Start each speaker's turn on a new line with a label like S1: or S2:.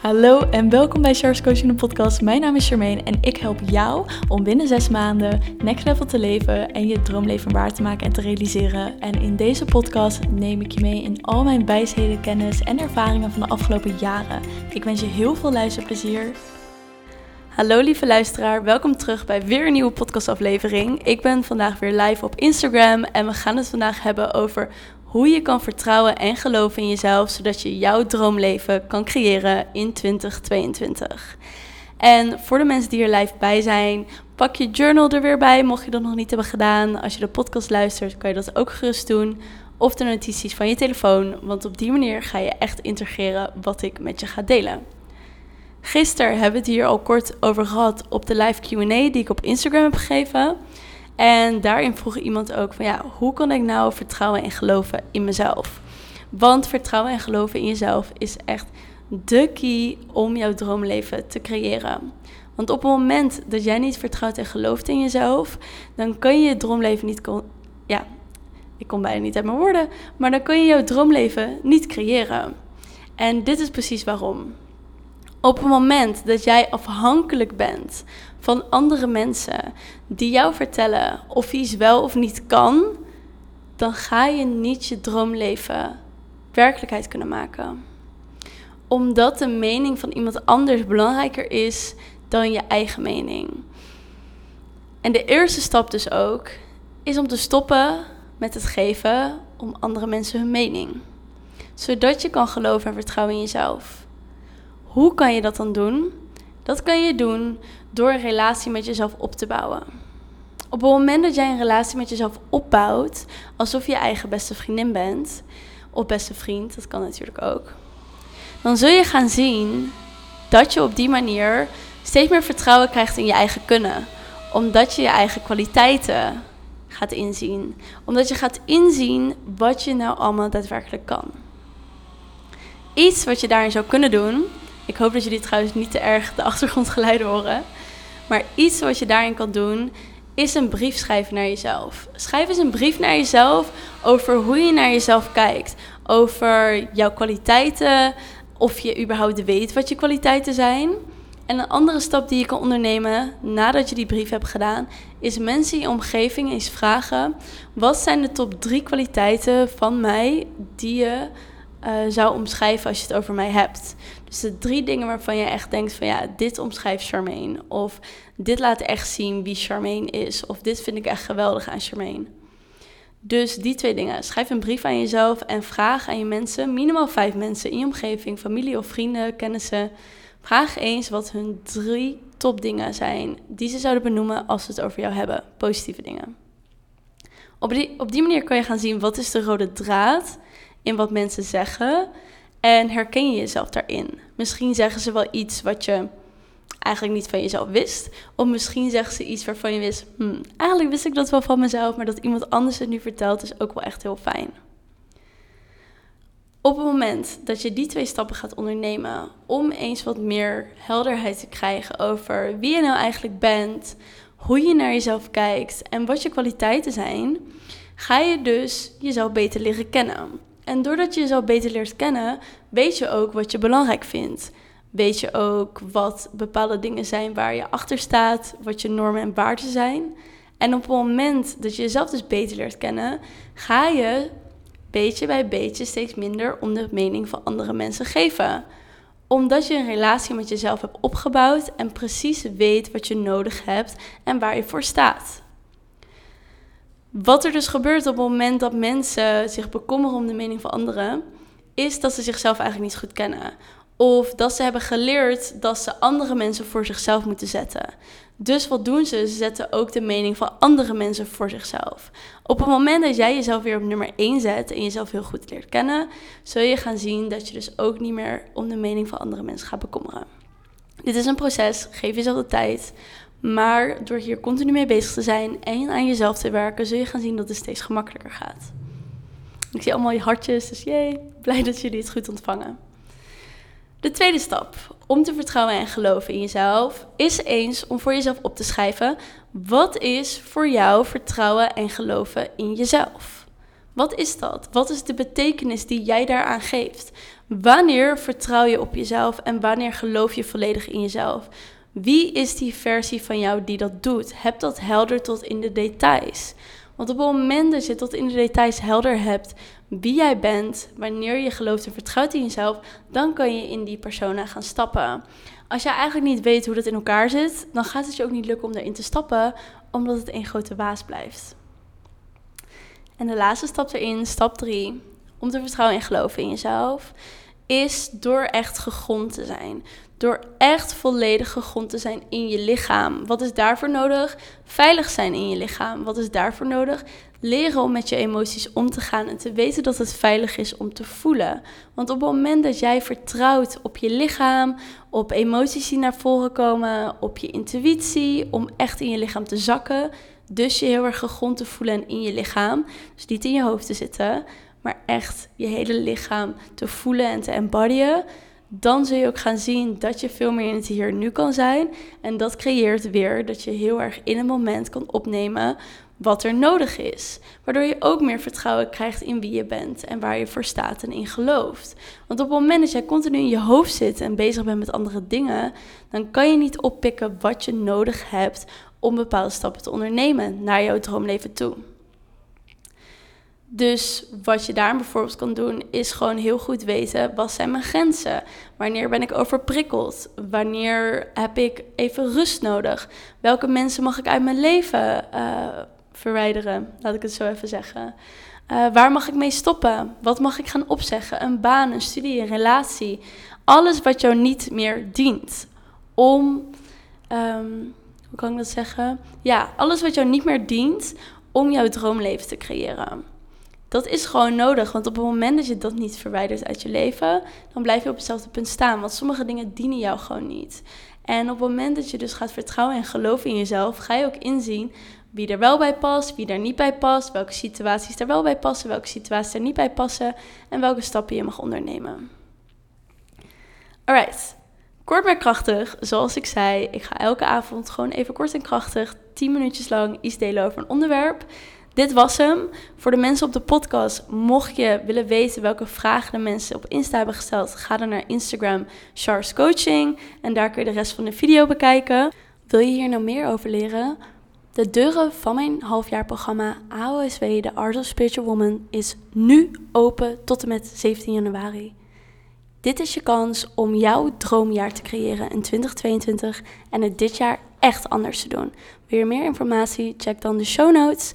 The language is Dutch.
S1: Hallo en welkom bij Charles Coaching de podcast. Mijn naam is Charmaine en ik help jou om binnen zes maanden next level te leven en je droomleven waar te maken en te realiseren. En in deze podcast neem ik je mee in al mijn wijsheden, kennis en ervaringen van de afgelopen jaren. Ik wens je heel veel luisterplezier. Hallo lieve luisteraar, welkom terug bij weer een nieuwe podcastaflevering. Ik ben vandaag weer live op Instagram en we gaan het vandaag hebben over hoe je kan vertrouwen en geloven in jezelf, zodat je jouw droomleven kan creëren in 2022. En voor de mensen die er live bij zijn, pak je journal er weer bij, mocht je dat nog niet hebben gedaan. Als je de podcast luistert, kan je dat ook gerust doen. Of de notities van je telefoon, want op die manier ga je echt integreren wat ik met je ga delen. Gisteren hebben we het hier al kort over gehad op de live QA die ik op Instagram heb gegeven. En daarin vroeg iemand ook van ja, hoe kan ik nou vertrouwen en geloven in mezelf? Want vertrouwen en geloven in jezelf is echt de key om jouw droomleven te creëren. Want op het moment dat jij niet vertrouwt en gelooft in jezelf, dan kun je je droomleven niet. Ja, ik kom bijna niet uit mijn woorden, maar dan kun je jouw droomleven niet creëren. En dit is precies waarom. Op het moment dat jij afhankelijk bent van andere mensen die jou vertellen of iets wel of niet kan, dan ga je niet je droomleven werkelijkheid kunnen maken. Omdat de mening van iemand anders belangrijker is dan je eigen mening. En de eerste stap dus ook is om te stoppen met het geven om andere mensen hun mening. Zodat je kan geloven en vertrouwen in jezelf. Hoe kan je dat dan doen? Dat kan je doen door een relatie met jezelf op te bouwen. Op het moment dat jij een relatie met jezelf opbouwt, alsof je eigen beste vriendin bent, of beste vriend, dat kan natuurlijk ook, dan zul je gaan zien dat je op die manier steeds meer vertrouwen krijgt in je eigen kunnen. Omdat je je eigen kwaliteiten gaat inzien. Omdat je gaat inzien wat je nou allemaal daadwerkelijk kan. Iets wat je daarin zou kunnen doen, ik hoop dat jullie trouwens niet te erg de achtergrondgeluiden horen. Maar iets wat je daarin kan doen, is een brief schrijven naar jezelf. Schrijf eens een brief naar jezelf over hoe je naar jezelf kijkt. Over jouw kwaliteiten, of je überhaupt weet wat je kwaliteiten zijn. En een andere stap die je kan ondernemen nadat je die brief hebt gedaan, is mensen in je omgeving eens vragen: wat zijn de top drie kwaliteiten van mij die je uh, zou omschrijven als je het over mij hebt? Dus de drie dingen waarvan je echt denkt van ja, dit omschrijft Charmaine. Of dit laat echt zien wie Charmaine is. Of dit vind ik echt geweldig aan Charmaine. Dus die twee dingen. Schrijf een brief aan jezelf en vraag aan je mensen, minimaal vijf mensen in je omgeving, familie of vrienden, kennissen. Vraag eens wat hun drie topdingen zijn die ze zouden benoemen als ze het over jou hebben. Positieve dingen. Op die, op die manier kan je gaan zien wat is de rode draad in wat mensen zeggen. En herken je jezelf daarin? Misschien zeggen ze wel iets wat je eigenlijk niet van jezelf wist. Of misschien zeggen ze iets waarvan je wist, hmm, eigenlijk wist ik dat wel van mezelf, maar dat iemand anders het nu vertelt is ook wel echt heel fijn. Op het moment dat je die twee stappen gaat ondernemen om eens wat meer helderheid te krijgen over wie je nou eigenlijk bent, hoe je naar jezelf kijkt en wat je kwaliteiten zijn, ga je dus jezelf beter leren kennen. En doordat je jezelf beter leert kennen, weet je ook wat je belangrijk vindt. Weet je ook wat bepaalde dingen zijn waar je achter staat, wat je normen en waarden zijn. En op het moment dat je jezelf dus beter leert kennen, ga je beetje bij beetje steeds minder om de mening van andere mensen geven. Omdat je een relatie met jezelf hebt opgebouwd en precies weet wat je nodig hebt en waar je voor staat. Wat er dus gebeurt op het moment dat mensen zich bekommeren om de mening van anderen, is dat ze zichzelf eigenlijk niet goed kennen. Of dat ze hebben geleerd dat ze andere mensen voor zichzelf moeten zetten. Dus wat doen ze? Ze zetten ook de mening van andere mensen voor zichzelf. Op het moment dat jij jezelf weer op nummer 1 zet en jezelf heel goed leert kennen, zul je gaan zien dat je dus ook niet meer om de mening van andere mensen gaat bekommeren. Dit is een proces, geef jezelf de tijd. Maar door hier continu mee bezig te zijn en aan jezelf te werken, zul je gaan zien dat het steeds gemakkelijker gaat. Ik zie allemaal je hartjes, dus jee, blij dat jullie het goed ontvangen. De tweede stap om te vertrouwen en geloven in jezelf is eens om voor jezelf op te schrijven: wat is voor jou vertrouwen en geloven in jezelf? Wat is dat? Wat is de betekenis die jij daaraan geeft? Wanneer vertrouw je op jezelf en wanneer geloof je volledig in jezelf? Wie is die versie van jou die dat doet? Heb dat helder tot in de details. Want op het moment dat je tot in de details helder hebt wie jij bent, wanneer je gelooft en vertrouwt in jezelf, dan kan je in die persona gaan stappen. Als je eigenlijk niet weet hoe dat in elkaar zit, dan gaat het je ook niet lukken om erin te stappen, omdat het een grote waas blijft. En de laatste stap erin, stap 3, om te vertrouwen en geloven in jezelf, is door echt gegrond te zijn. Door echt volledig gegrond te zijn in je lichaam. Wat is daarvoor nodig? Veilig zijn in je lichaam. Wat is daarvoor nodig? Leren om met je emoties om te gaan en te weten dat het veilig is om te voelen. Want op het moment dat jij vertrouwt op je lichaam, op emoties die naar voren komen, op je intuïtie, om echt in je lichaam te zakken, dus je heel erg gegrond te voelen en in je lichaam, dus niet in je hoofd te zitten, maar echt je hele lichaam te voelen en te embodyen, dan zul je ook gaan zien dat je veel meer in het hier nu kan zijn. En dat creëert weer dat je heel erg in een moment kan opnemen wat er nodig is. Waardoor je ook meer vertrouwen krijgt in wie je bent en waar je voor staat en in gelooft. Want op het moment dat jij continu in je hoofd zit en bezig bent met andere dingen, dan kan je niet oppikken wat je nodig hebt om bepaalde stappen te ondernemen naar jouw droomleven toe. Dus wat je daar bijvoorbeeld kan doen, is gewoon heel goed weten: wat zijn mijn grenzen? Wanneer ben ik overprikkeld? Wanneer heb ik even rust nodig? Welke mensen mag ik uit mijn leven uh, verwijderen? Laat ik het zo even zeggen. Uh, waar mag ik mee stoppen? Wat mag ik gaan opzeggen? Een baan, een studie, een relatie. Alles wat jou niet meer dient. Om, um, hoe kan ik dat zeggen? Ja, alles wat jou niet meer dient om jouw droomleven te creëren. Dat is gewoon nodig, want op het moment dat je dat niet verwijdert uit je leven, dan blijf je op hetzelfde punt staan. Want sommige dingen dienen jou gewoon niet. En op het moment dat je dus gaat vertrouwen en geloven in jezelf, ga je ook inzien wie er wel bij past, wie er niet bij past, welke situaties er wel bij passen, welke situaties er niet bij passen en welke stappen je mag ondernemen. Alright, kort maar krachtig, zoals ik zei, ik ga elke avond gewoon even kort en krachtig 10 minuutjes lang iets delen over een onderwerp. Dit was hem. Voor de mensen op de podcast, mocht je willen weten welke vragen de mensen op Insta hebben gesteld, ga dan naar Instagram Charles Coaching en daar kun je de rest van de video bekijken. Wil je hier nou meer over leren? De deuren van mijn halfjaarprogramma AOSW, The Art of Spiritual Woman, is nu open tot en met 17 januari. Dit is je kans om jouw droomjaar te creëren in 2022 en het dit jaar echt anders te doen. Wil je meer informatie? Check dan de show notes